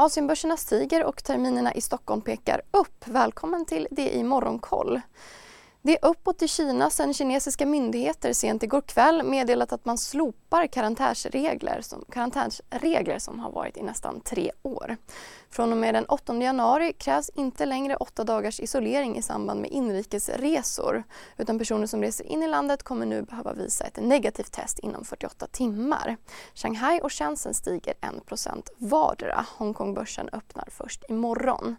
Asienbörserna stiger och terminerna i Stockholm pekar upp. Välkommen till det i Morgonkoll. Det är uppåt i Kina sedan kinesiska myndigheter sent igår kväll meddelat att man slopar karantänsregler som, karantänsregler som har varit i nästan tre år. Från och med den 8 januari krävs inte längre åtta dagars isolering i samband med inrikesresor utan personer som reser in i landet kommer nu behöva visa ett negativt test inom 48 timmar. Shanghai och Shenzhen stiger 1 vardera. Hongkongbörsen öppnar först imorgon.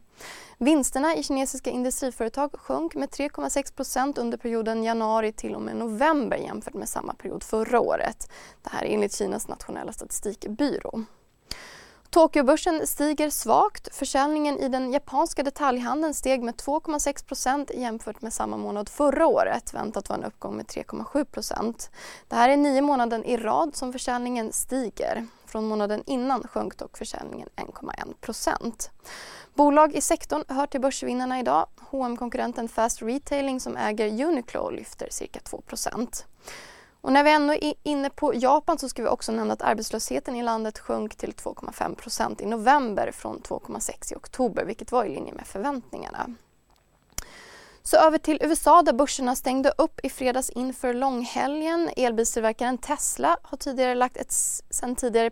Vinsterna i kinesiska industriföretag sjönk med 3,6% under perioden januari till och med november jämfört med samma period förra året. Det här är enligt Kinas nationella statistikbyrå. Tokyobörsen stiger svagt. Försäljningen i den japanska detaljhandeln steg med 2,6% jämfört med samma månad förra året. Väntat var en uppgång med 3,7% Det här är nio månader i rad som försäljningen stiger. Från månaden innan sjönk dock försäljningen 1,1% Bolag i sektorn hör till börsvinnarna idag. hm konkurrenten Fast Retailing som äger Uniqlo lyfter cirka 2 och när vi ändå är inne på Japan så ska vi också nämna att arbetslösheten i landet sjönk till 2,5% i november från 2,6 i oktober vilket var i linje med förväntningarna. Så över till USA där börserna stängde upp i fredags inför långhelgen. Elbilstillverkaren Tesla har tidigare lagt ett sen tidigare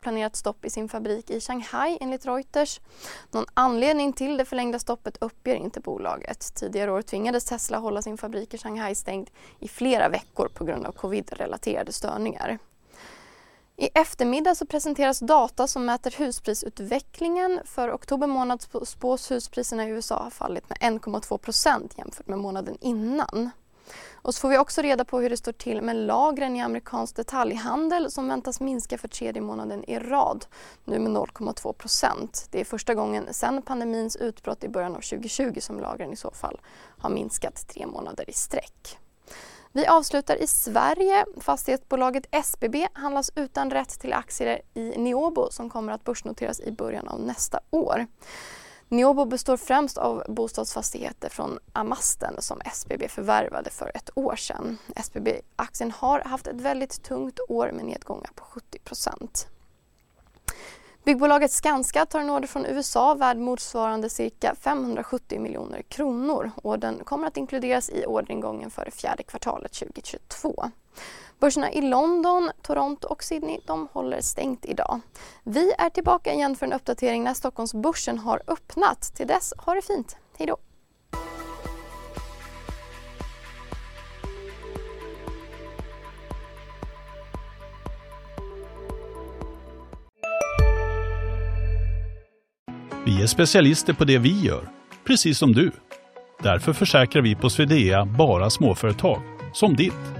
Planerat stopp i sin fabrik i Shanghai enligt Reuters. Någon anledning till det förlängda stoppet uppger inte bolaget. Tidigare år tvingades Tesla hålla sin fabrik i Shanghai stängd i flera veckor på grund av covid-relaterade störningar. I eftermiddag så presenteras data som mäter husprisutvecklingen. För oktober månad spås huspriserna i USA ha fallit med 1,2% jämfört med månaden innan. Och så får vi också reda på hur det står till med lagren i amerikansk detaljhandel som väntas minska för tredje månaden i rad, nu med 0,2 procent. Det är första gången sedan pandemins utbrott i början av 2020 som lagren i så fall har minskat tre månader i sträck. Vi avslutar i Sverige. Fastighetsbolaget SBB handlas utan rätt till aktier i Neobo som kommer att börsnoteras i början av nästa år. Neobo består främst av bostadsfastigheter från Amasten som SBB förvärvade för ett år sedan. SBB-aktien har haft ett väldigt tungt år med nedgångar på 70% Byggbolaget Skanska tar en order från USA värd motsvarande cirka 570 miljoner kronor. Ordern kommer att inkluderas i orderingången för det fjärde kvartalet 2022. Börserna i London, Toronto och Sydney de håller stängt idag. Vi är tillbaka igen för en uppdatering när Stockholmsbörsen har öppnat. Till dess, ha det fint. Hej då! Vi är specialister på det vi gör, precis som du. Därför försäkrar vi på Swedea bara småföretag, som ditt.